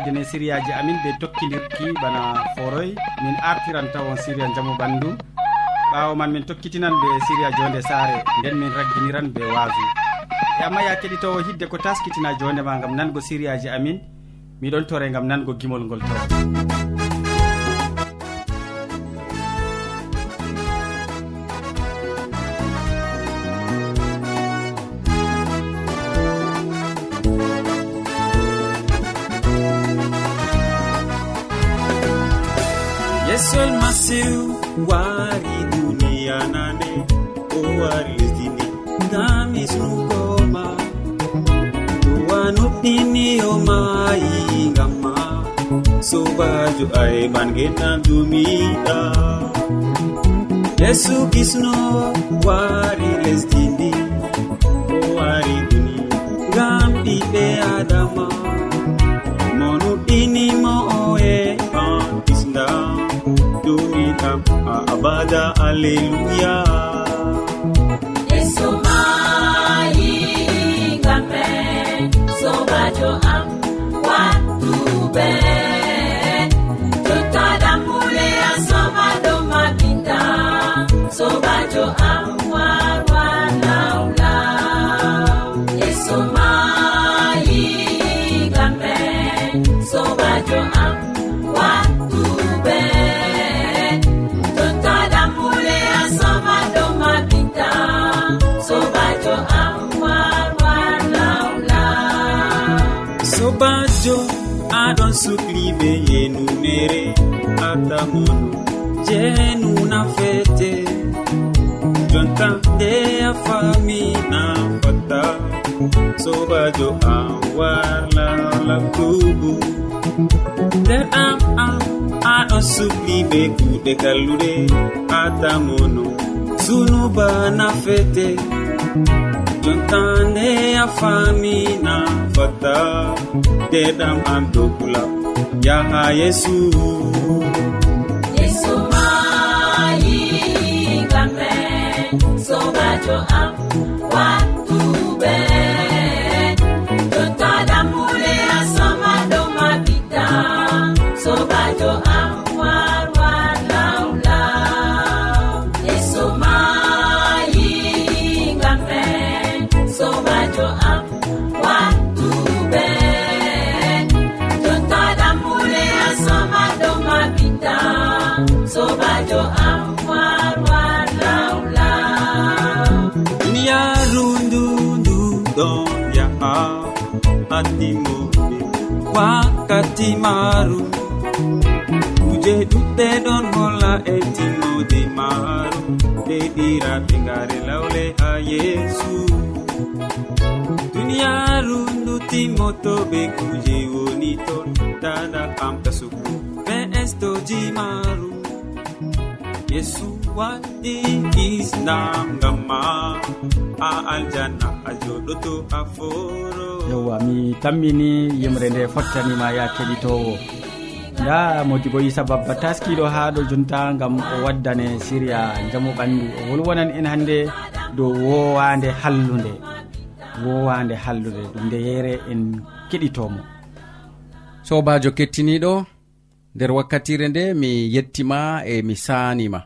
gaddine siriyaji amin ɓe tokkidirki bana foroy. Min artiran tawon siria jaamu ɓandu. Ɓawo man min tokkitinan ɓe siria jonde saare. Nden min ragginiran ɓe waasu. E amma ya keɗitowo hidde ko taskitina jondema gam nango siriyaji amin. Miɗon tore gam nango gimol ngol to wari duniya nane o wari lesdine ngami sunugoma duwa nuɗɗiniyomayi ngamma sobajo aeɓangeɗan dumiɗa yesu kisno wari lesdini o wari duni ngam ɓiɓɓe adama jam ha abada alleluya yeso sobajo am wattuɓe jottaɗamule asoma ɗo mabinda sobajo am. faami an fatta. Sobajo an warla nder am am aɗon subli be kuuɗe kallude atamono sunuba nafete jontande a faami an fatta. Ndeɗam an dokula yaha yesu. to am. timaaru kuje ɗuɗɗe ɗon holla e timmode maaru nde ɗiraɓe ngare lawle ha yesu duniyaru ndu timmoto ɓe kuje woni ton. Dada pamta sugu be estoji maru. yesu waɗi islam ngam ma a aljanna a joɗoto a foro. Yewwa mi tammini yimre nde fottanima ya keɗitowo. Nda modibo isa babba taskiɗo ha ɗo jonta gam o waddane siria jamu ɓandu. O wolwonan en hannde dow wowande hallude. Wowande hallude ɗum nde yere en keɗitomo. Sobajo kettiniɗo nder wakkatire nde mi yettima e mi saanima.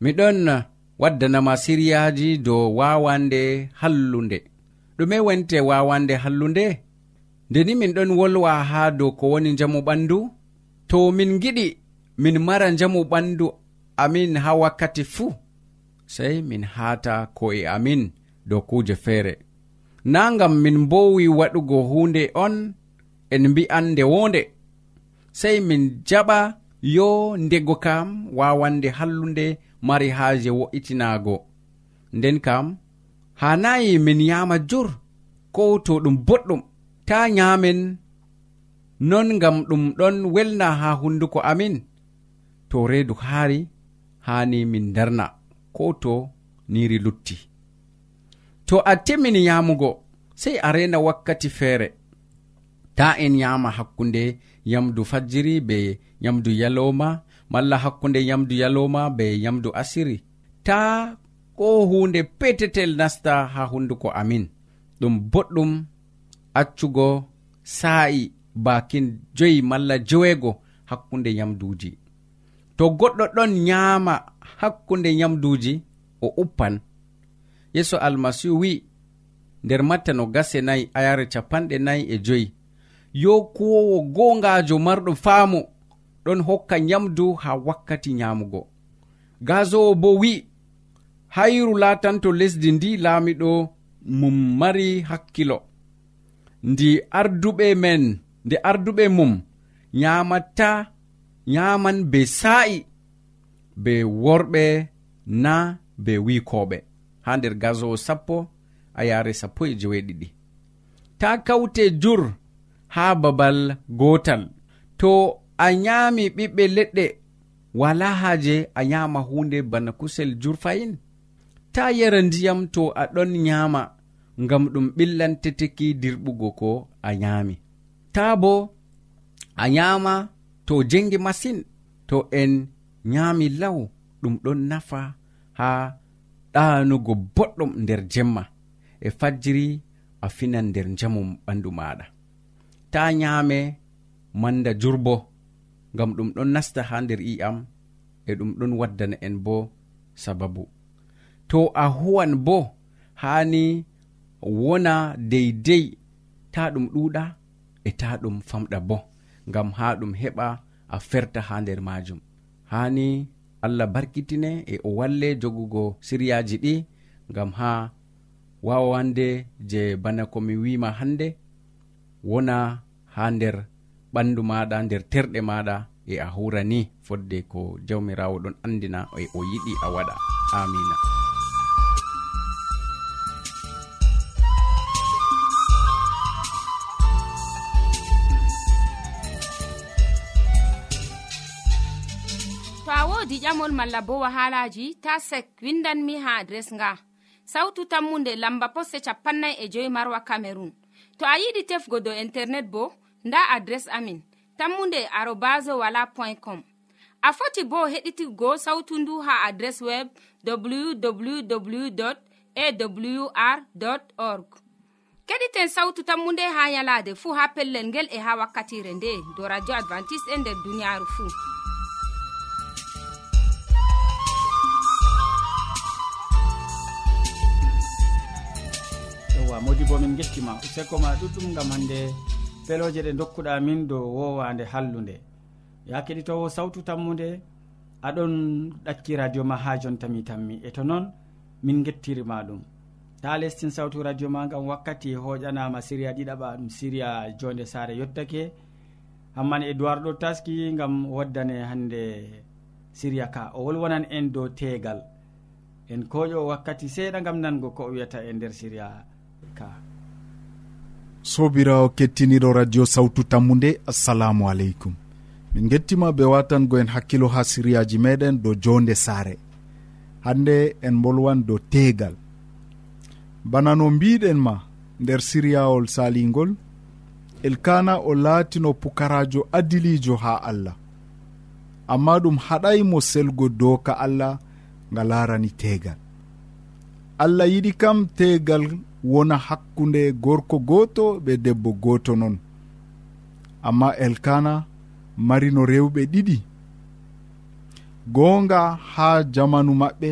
Miɗon waddanama siriyaji dow wawande hallunde. Ɗume wonte wawande hallunde? Ndeni min ɗon wolwa ha dow ko woni jamu ɓandu to min giɗi min mara jamu ɓandu amin ha wakkati fuu. Sey min hata ko'e amin dow kuuje feere. Na ngam min mbowi waɗugo hunde on en mbi'an nde wonde sey min jaɓa yo ndego kam wawande hallunde mari haaje wo'itinaago. Nden kam hanayi min yama jur ko to ɗum boɗɗum ta nyamen non ngam ɗum ɗon welna ha hunduko amin to reedu haari hani min darna ko to niri lutti. To a timmini yamugo sey a rena wakkati feere. ta en yama hakkunde yamdu fajjiri be yamdu yalowma malla hakkunde yamdu yalowma be yamdu asiri. Ta ko hunde petetel nasta ha hunduko amin. Ɗum boɗɗum accugo sa'i bakin joyi malla joweego hakkunde yamduji to goɗɗo ɗon nyaama hakkunde yamduji o uppan. Yeso almasihu wi nder matta no gase nayi ayare capanɗe nayi e joyi. yo kuwowo gongajo marɗo faamo ɗon hokka nyamdu ha wakkati nyamugo gazowo bo wi'i hayru latanto lesdi ndi laamiɗo mum mari hakkilo. Ndi arduɓe men nde arduɓe mum nyamata nyaman be sa'i be worɓe na be wikoɓe ha nder gazowo sappo a yare sappo e jeweɗiɗi ta kawte jur haa babal gootal to a nyaami ɓiɓɓe leɗɗe wala haaje a nyaama hunde bana kusel jurfayin? Ta yara ndiyam to a ɗon nyaama ngam ɗum ɓillanteteki dirɓugo ko a nyaami ta bo a nyaama to jengi masin to en nyaami law ɗum ɗon nafa ha ɗanugo boɗɗum nder jemma. E fajjiri a finan nder njamu ɓandu maɗa. ta nyame manda jurbo ngam ɗum ɗon nasta ha nder i'am e ɗum ɗon waddana en bo sababu. To a huwan bo hani wona deydey ta ɗum ɗuɗa e ta ɗum famɗa bo ngam ha ɗum heɓa a ferta ha nder majum hani allah barkitine e o walle jogugo siryaji ɗi ngam ha wawande je bana komi wima hande wona ha nder ɓandu maɗa nder terɗe maɗa e a hura ni fodde ko jawmirawo ɗon andina e o yiɗi a waɗa. Amina. To a wodi ƴamol malla bo wahalaji ta sek windanmi ha adres nga. Sautu tammunde lamba posse capannay e joyi marwa camerun to a yiɗi tefgo dow internet bo nda adres amin tammunde arobas wala point com. A foti bo heɗitigo sautu ndu ha adres web www awr org. Keɗiten sautu tammu nde ha yalade fuu ha pellel ngel e ha wakkatire nde do radio advantice'e e nder duniyaru fuu yowa modi bo min gettima. Useko ma ɗuɗɗum gam hande feloje ɗe dokkuɗa min dow wowande hallude. Ya keɗitowo sawtu tammude aɗon ɗakki radio ma ha jontami tammi. E to noon min gettirima ɗum. Ta lestin sawtu radio ma gam wakkati hoƴanama siriya ɗiɗaɓa ɗum siriya jonde sare yettake hamman e duwar ɗo taski gam waddane hande siriya ka. O wolwonan en dow tegal en koƴo wakkati seeɗa gam nango ko o wiyata e nder siriya ka. sobirawo kettiniɗo radio sawtu tammude assalamu aleykum. Min gettima be watango en hakkilo ha siriyaji meɗen dow jonde saare. Hande en bolwan dow tegal bana no mbiɗen ma nder siriyawol salingol elkana o laatino pukarajo adilijo ha allah. Amma ɗum haɗaymo selgo doka allah nga larani teegal. Allah yiɗi kam tegal wona hakkunde gorko goto ɓe debbo goto noon amma elkana marino rewɓe ɗiɗi. Gonga ha jamanu maɓɓe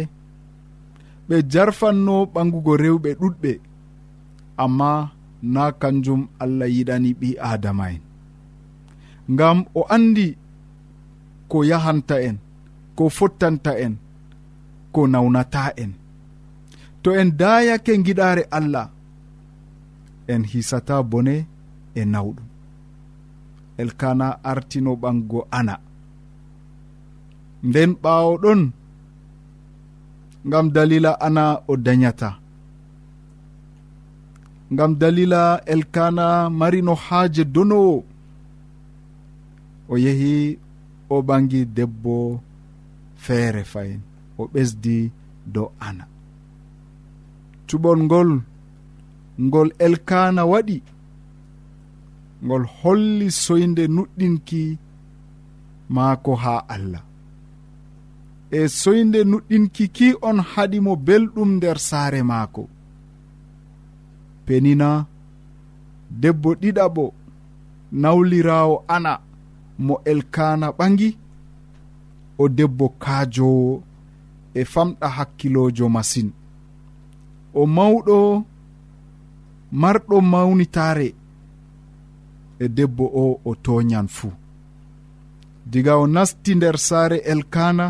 ɓe jarfanno ɓangugo rewɓe ɗuɗɓe. Amma na kanjum allah yiɗani ɓi adama en ngam o andi ko yahanta en ko fottanta en ko nawnata en. to en dayake giɗare allah en hisata bone e nawɗum. Elkana artino ɓango ana. Nden ɓawo ɗon ngam dalila ana o dayata ngam dalila elkana marino haaje donowo. O yehi o ɓangi debbo feere fayin o ɓesdi dow ana. cuɓol ngol ngol elkana waɗi ngol holli soyde nuɗɗinki maako ha allah. E soyde nuɗɗinki ki on haɗimo belɗum nder saare maako. Penina debbo ɗiɗaɓo nawlirawo ana mo elkana ɓangi o debbo kaajowo e famɗa hakkilojo masine o mawɗo marɗo mawnitare e debbo o o toñan fuu. Diga o nasti nder saare elkana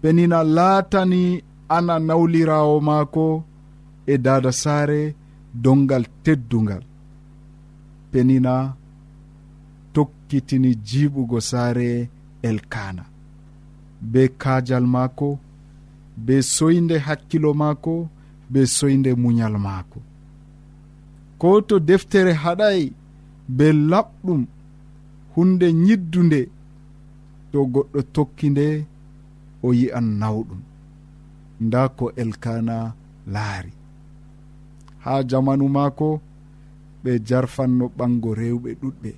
penina laatani ana nawlirawo maako e dada saare dongal teddungal. Penina tokkitini jiɓugo saare elkana be kajal maako be soyde hakkilo maako be soyde muñal maako. Ko to deftere haɗay be laɓɗum hunde ñiddunde to goɗɗo tokki nde o yi'an nawɗum. Nda ko elkana laari. Ha jamanu maako ɓe jarfanno ɓango rewɓe ɗuɗɓe.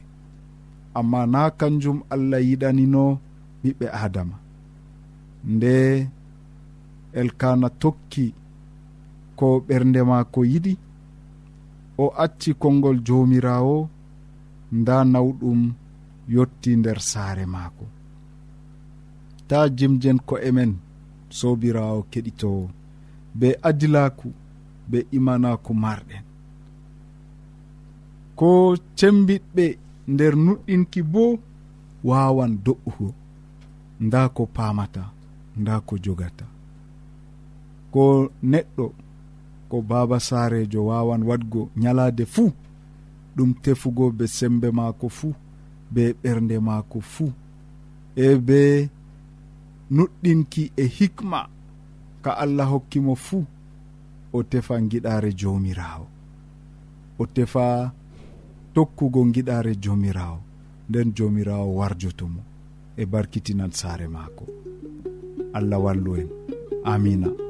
Amma na kanjum allah yiɗanino ɓiɓɓe adama nde elkana tokki ko ɓernde maako yiɗi o acci konngol joomirawo nda nawɗum yotti nder saare maako. Ta jimjen ko emen sobirawo keɗitowo be adilaku be imanaku marɗen ko cembiɗɓe nder nuɗɗinki bo wawan do'ugo nda ko pamata nda ko jogata. Ko neɗɗo ko baba sarejo wawan wadgo ñalade fuu ɗum tefugo be sembe maako fuu be ɓernde maako fuu e be nuɗɗinki e hikma ka allah hokkimo fuu o tefa giɗare jomirawo o tefa tokkugo giɗare jomirawo nden jomirawo warjotomo e barkitinan saare maako. Allah wallu en. Amina.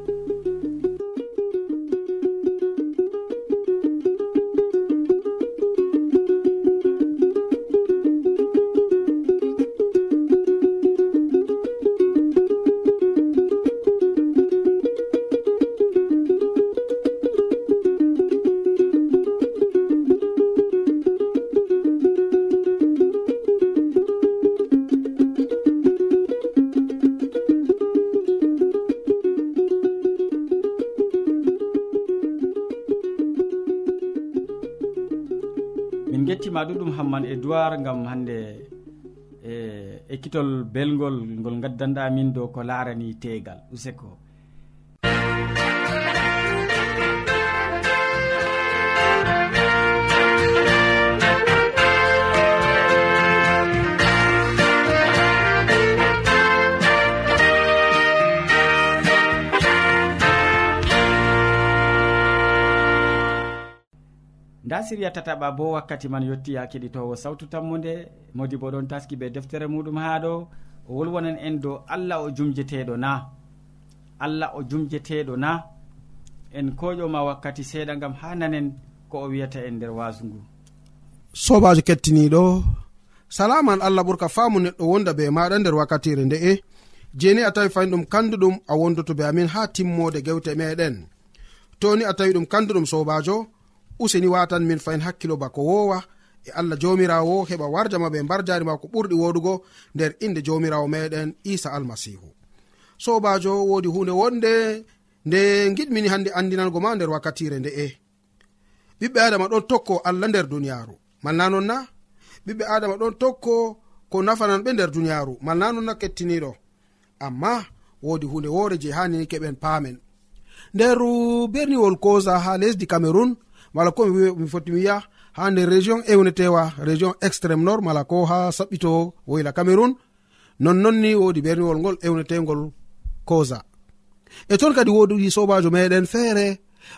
hamman e duwar gam hande e ekkitol belgol ngol gaddanɗa min dow ko larani tegal useko. nda siriya tataɓa bo wakkati man yetti ya keɗitowo. Sawtu tammude modi bo ɗon taski be deftere muɗum ha ɗo. O wolwonan en dow allah o jumjeteɗo na. Allah o jumjeteɗo na. En koƴoma wakkati seeɗa gam ha nanen ko o wiyata en nder wasu ngu. Sobajo kettiniɗo salaman allah ɓurka faamu neɗɗo wonda be maɗa nder wakkatire nde'e jeni a tawi fayin ɗum kanduɗum a wondoto be amin ha timmode gewte meɗen. Toni a tawi ɗum kanduɗum sobajo useni watan min fayin hakkilo bako wowa. E allah jomirawo heɓa warjama ɓe mbar jari ma ko ɓurɗi woɗugo nder inde jomirawo meɗen isa almasihu. Sobajo wodi hunde wonde nde giɗmini hande andinango ma nder wakkatire nde'e ɓiɓɓe adama ɗon tokko allah nder duniyaru. Malna non na? Ɓiɓɓe adama ɗon tokko ko nafanan ɓe nder duniyaru. Malna non na kettiniɗo? Amma wodi hunde wore je hanini keɓen paamen. Nder berniwol kosa ha lesdi cameron mala ko mi foti mi wiya ha nder région ewnetewa région extrême nord. Mala ko ha saɓɓito woyla cameron nonnon ni wodi berniwol ngol ewnetegol kosa e ton kadi wodi sobajo meɗen feere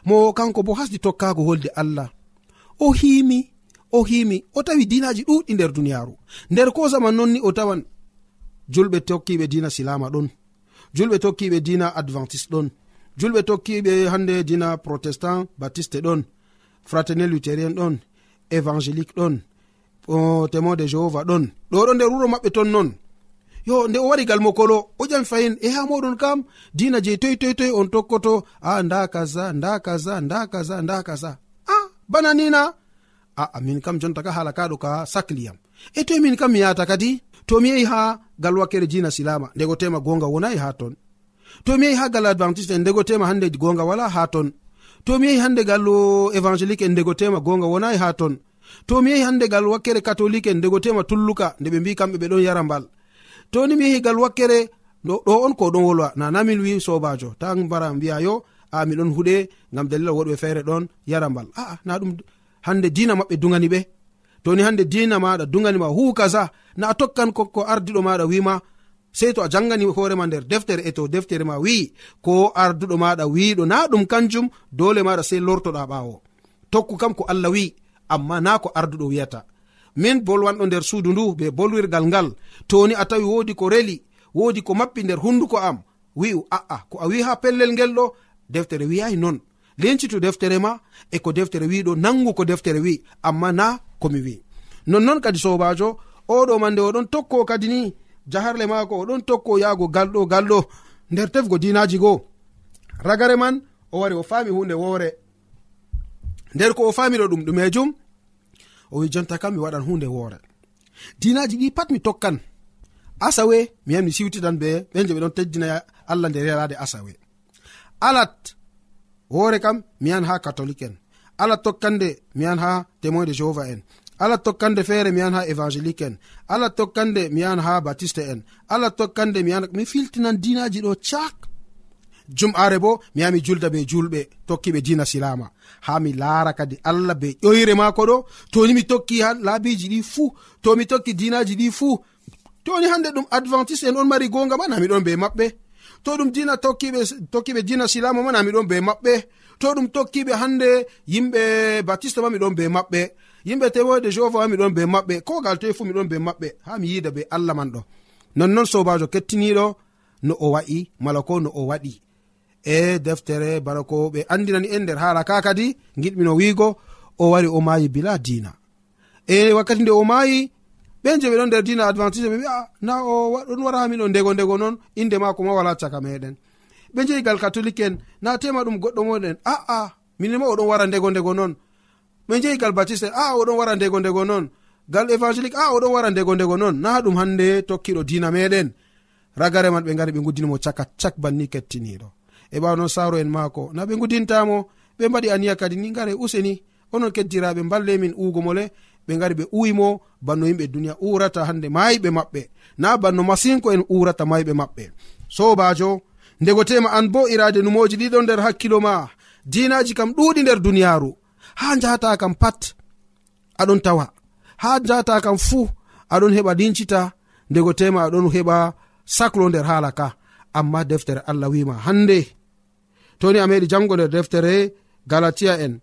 mo kanko bo hasdi tokkago holde allah. O himi o himi o tawi dinaji ɗuɗɗi nder duniyaru nder kosa man nonni o tawan julɓe tokkiɓe dina silama ɗon julɓe tokkiɓe dina adventiste ɗon julɓe tokkiɓe hande dina protestant baptiste ɗon fraternel luthérien ɗon évangélique ɗon témoin de jehova ɗon. Ɗo ɗo nder wuro maɓɓe ton non. Yo nde o wari gal mokolo o ƴami fayin e ha moɗon kam dina je toy toy toy on tokkoto a nda kaza nda kaza nda kaza nda kaza. A bana nina? Aa min kam jonta ka hala kaɗo ka sakliyam e toy min kam mi yata kadi? To mi yehi ha gal wakkere dina silama ndego tema gonga wonayi ha ton. To mi yehi ha gal adventiste en ndego tema hande gonga wala ha ton. to mi yehi hande gal oh, évangélique en ndegotema gonga wonayi e ha ton. To mi yehi hande gal wakkere catholique en ndegotema tulluka nde ɓe mbi kamɓe ɓe ɗon yara mbal. Toni mi yehi gal wakkere ɗo on ko ɗon wolwa. Nana min wi sobajo ta mbara mbiya yo a miɗon huɗe gam dalila woɗɓe feere ɗon yara mbal. Aa na ɗum hande dina maɓɓe dugani ɓe. Toni hande dina maɗa duganima hu kaza. Na a tokkan ko ardiɗo maɗa wima sei to a jangani hoorema nder deftere e to deftere ma wi'i ko arduɗo maɗa wiɗo na ɗum kanjum dole maɗa sei lortoɗa ɓawo. Tokku kam ko allah wi'i amma na ko arduɗo wiyata. Min bolwanɗo nder suudu ndu be bolwirgal ngal toni a tawi wodi ko reli wodi ko mappi nder hunduko am wi'u a'a ko a wi ha pellel ngel ɗo deftere wiyayi non. Lincitu deftere ma e ko deftere wiɗo nangu ko deftere wi amma na komi wi nonnon kadi sobajo oɗo mande oɗon tokko kadi ni jaharle maako oɗon tokko yahgo galɗo galɗo. Nder tefgo dinaji goo. Ragare man o wari o faami hunde woore. Nder ko o faamiɗo ɗum ɗumejum o wi jonta kam mi waɗan hunde woore. Dinaji ɗi pat mi tokkan. Asawe mi yan mi siwtitan be ɓen je ɓe ɗon teddina allah nder yalade asawe. Alat woore kam mi yan ha catholique en alat tokkande mi yan ha témoin de jehova en. ala tokkande feere mi yan ha évangélique en. Ala tokkande mi yan ha baptiste en. Ala tokkande mi yan mi filtinan dinaji ɗo cak jum'are bo mi yami julda be julɓe tokkiɓe dina silama ha mi laara kadi allah be ƴoyre maako ɗo. Toni mi tokki ha laabiji ɗi fuu. To mi tokki dinaji ɗi fuu. Toni hande ɗum adventiste en on mari gonga ma nami ɗon be maɓɓe. To ɗum dina tokkiɓe tokkiɓe dina silama ma nami ɗon be maɓɓe. To ɗum tokkiɓe hande yimɓe baptiste ma miɗon be maɓɓe. yimɓe tewoyɗe jehova miɗon be maɓɓe kogal toye fu miɗon be maɓɓe ha mi yida be allah man ɗo. Nonnon sobajo kettiniɗo no o wa'i mala ko no o waɗi. E deftere bana ko ɓe andinani en nder haala ka kadi giɗmino wiigo o wari o maayi bila dina e wakkati nde o maayi ɓen je ɓe ɗon nder dina adventise ɓe mbia na o ɗon wara hamiɗo ndego ndego noon inde maako ma wala caka meɗen. Ɓe jeyigal catholique en na tema ɗum goɗɗo moɗen aa minima oɗon wara ndego ndego noon min jehi gal baptiste a oɗon wara ndego ndego non. Gal évangélique a oɗon wara ndego ndego non. Na ɗum hande tokkiɗo dina meɗen. Ragare man ɓe gari ɓe guddinimo caka cak banni kettiniɗo. E ɓawa noon saro en maako. Na ɓe guddintamo ɓe mbaɗi aniya kadi ni gare useni. Onon keddiraɓe mballe min ugo mo ɓe gari ɓe uwimo banno yimɓe duniya urata hande mayiɓe maɓɓe. Na banno masinko en urata mayiɓe maɓɓe. Sobajo ndego tema an bo irade numoji ɗiɗo nder hakkilo ma. Dinaji kam ɗuɗi nder duniyaru ha njahata kam pat aɗon tawa. Ha njahata kam fuu aɗon heɓa lincita ndego tema aɗon heɓa saclo nder hala ka. Amma deftere allah wima hande. Toni a meɗi jango nder deftere galatia en.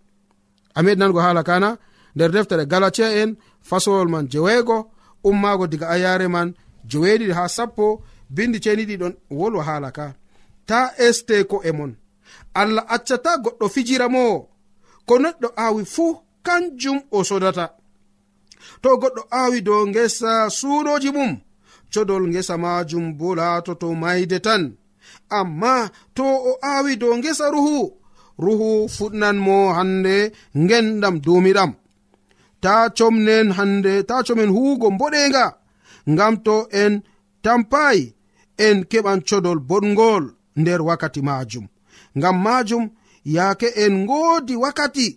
A meɗi nango hala kana nder deftere galatia en fasowol man jeweego ummago diga ayare man joweeɗiɗi ha sappo bindi ceniɗi ɗon wolwa hala ka. Ta esteko e mon. Allah accata goɗɗo fijira mo. ko neɗɗo aawi fuu kanjum o sodata. To goɗɗo aawi dow ngesa suuɗoji mum codol ngesa majum bo laatoto mayde tan. Amma to o aawi dow ngesa ruhu ruhu fuɗnan mo hande ngendam dumiɗam ta comnen hande ta comen huugo mboɗenga ngam to en tampayi en keɓan codol boɗgol nder wakkati majum ngam majum yaake en ngoodi wakkati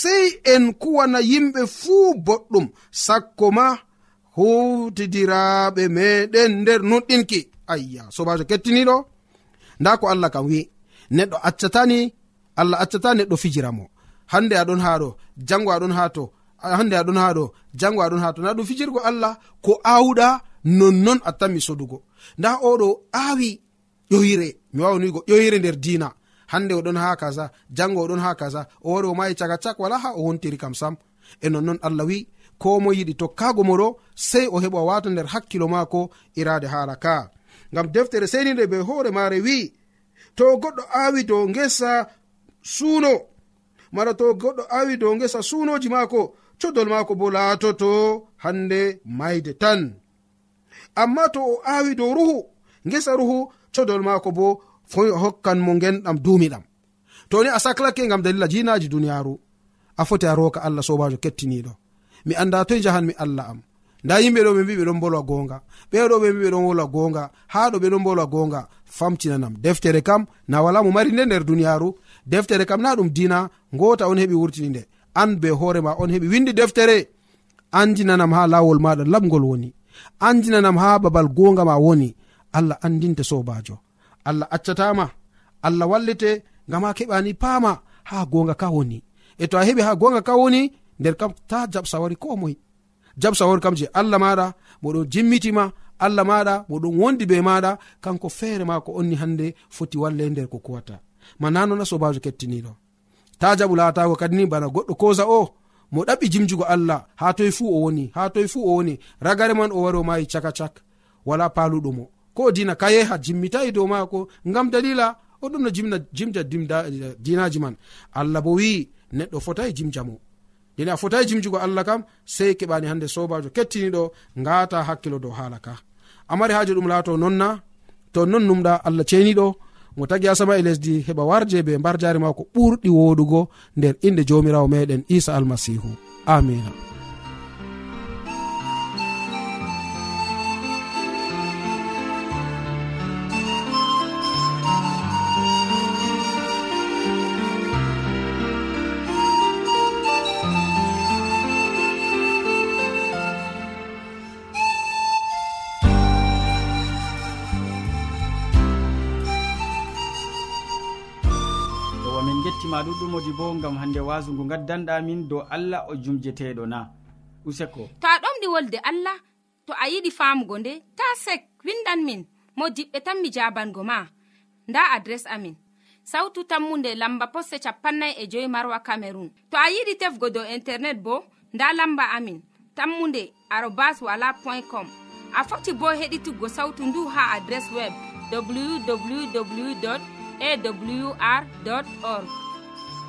sey en kuwana yimɓe fuu boɗɗum. Sakko ma howtidiraaɓe meɗen nder nuɗɗinki. Ayya sobajo kettiniɗo. Nda ko allah kam wi neɗɗo accatani allah accata neɗɗo fijira mo. Hande aɗon ha ɗo jango aɗon ha to hande aɗon ha ɗo jango aɗon ha to. Na ɗum fijirgo allah ko awɗa nonnon attanmi sodugo. Nda oɗo awi ƴoyire mi wawanigo ƴoyire nder dina hande oɗon ha kaza jango oɗon ha kaza o wari o mayi caga cak wala ha o wontiri kam sam. E nonnon allah wi ko mo yiɗi tokkago moɗo sei o heɓa wata nder hakkilo maako irade hala ka. Ngam deftere seninde be hoore mare wi to goɗɗo awi dow gesa suuno mara to goɗɗo awi dow gesa suunoji maako codol maako bo laatoto hande mayde tan. Amma to o awi dow ruhu gesa ruhu codol maako bo foy o hokkan mo genɗam duumiɗam. To ni a saklake gam dalila jinaji duniyaru a foti a roka allah sobajo kettiniɗo mi anda toye jahanmi allah am. Nda yimɓe ɗo ɓe mbi ɓe ɗon bolwa gonga ɓeɗo ɓe mbi ɓe ɗon wolwa gonga ha ɗo ɓe ɗon bolwa gonga famtinanam. Deftere kam na wala mo mari nde nder duniyaru deftere kam na ɗum dina ngota on heɓi wurtini nde. An be hoorema on heɓi windi deftere. Andinanam ha lawol maɗa lamgol woni. Andinanam ha babal gonga ma woni. Allah andinte sobajo allah accatama allah wallete ngam ha keɓani paama ha gonga ka woni. E to a heɓi ha gonga ka woni nder kam ta jabsawari ko moy jabsawari kam je allah maɗa moɗon jimmitima allah maɗa moɗon wondi be maɗa kanko feere ma ko onni hande foti walle nder ko kuwata. Ma nanona sobajo kettiniɗo ta jaɓu latago kadi ni bana goɗɗo kosa o mo ɗaɓɓi jimjugo allah ha toye fuu o woni ha toye fuu o woni. Ragare man o wari o mayi caka cak wala paluɗumo ko dina kayeha jimmitayi dow maako ngam dalila o ɗum no jimna jimja eh, dinaji man. Allah bo wi'i neɗɗo fotayi jimjamo dina a fotayi jimjugo allah kam sei keɓani hande sobajo kettiniɗo ngata hakkilo dow hala ka. Amari haji ɗum laato nonna to non numɗa allah ceniɗo mo tagi asama e lesdi heɓa warje be mbar jari mako ɓurɗi woɗugo nder inde jomirawo meɗen isa almasihu amina ma ɗuɗɗum modi bo gam hande wasu ngu gaddanɗamin dow allah o jumjeteɗo na. Useko. To a ɗomɗi wolde allah to a yiɗi famugo nde ta sek windan min mo diɓɓe tan mi jabango ma. Nda adres amin. Sautu tammunde lamba posse capannay e joyi marwa camerun to a yiɗi tefgo dow internet bo nda lamba amin. Tammunde arobas wala point com. A foti bo heɗituggo sautu ndu ha adres web www awr org.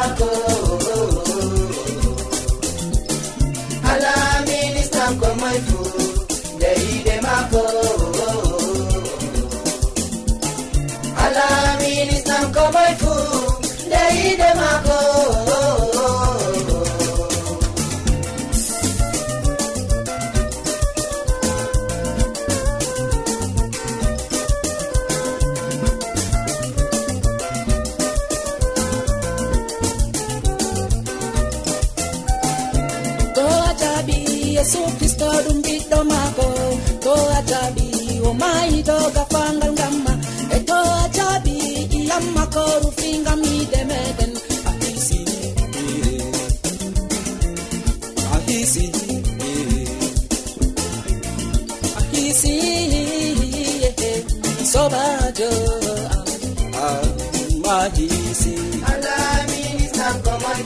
mako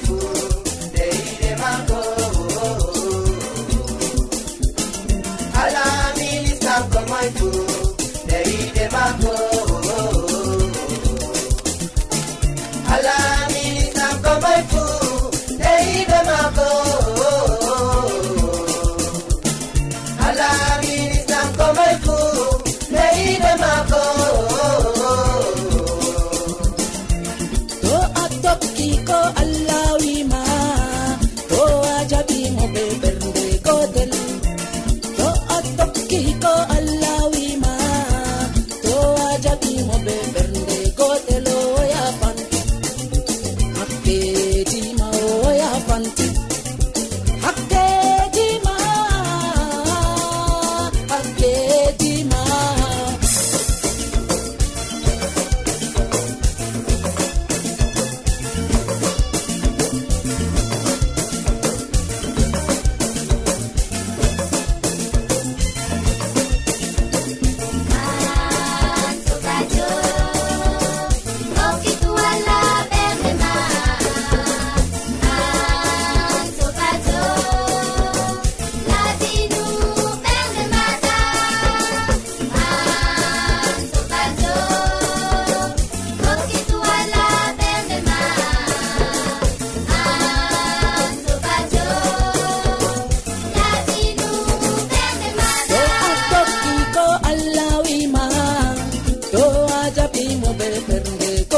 life.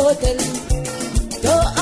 gotel to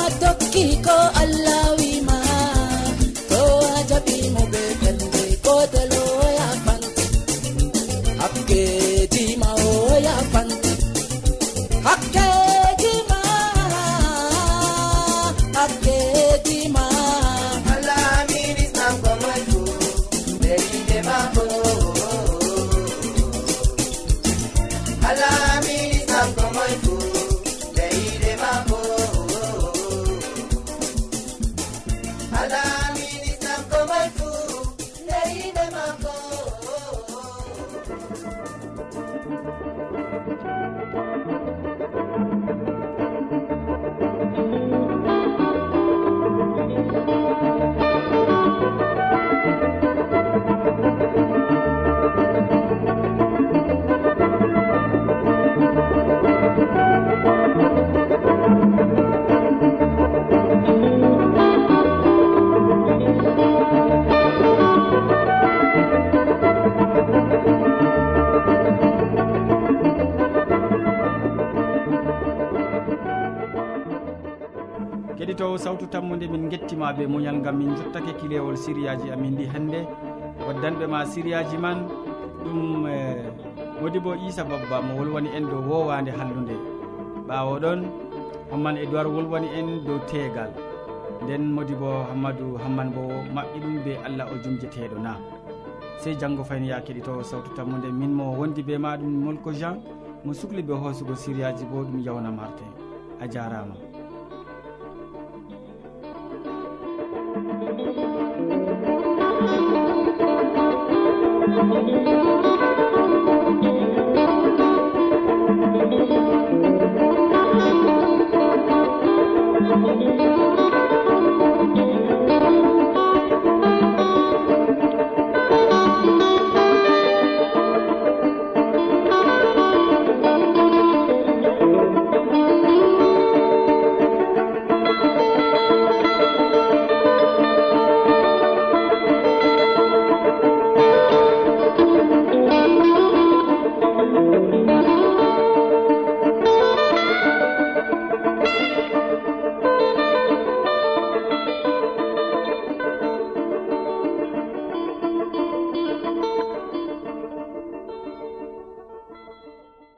tammude min gettima be muñal ngam min jottake kilewol siriyaji amin ɗi hannde. Waddanɓe ma siriyaji man ɗum eh, modi bo isa babba mo wolwani en dow wowande hallude. Ɓawo ɗon hamman e dowar wolwani en dow teegal nden modi bo hammadou hamman bo maɓɓi ɗum be allah o jumjeteɗo na. Sey janggo fayni ya keɗito sawtu tammude min mo wondi be maɗum molko jean mo sukli be hoosugo siriyaji bo ɗum yawna martin. A jarama.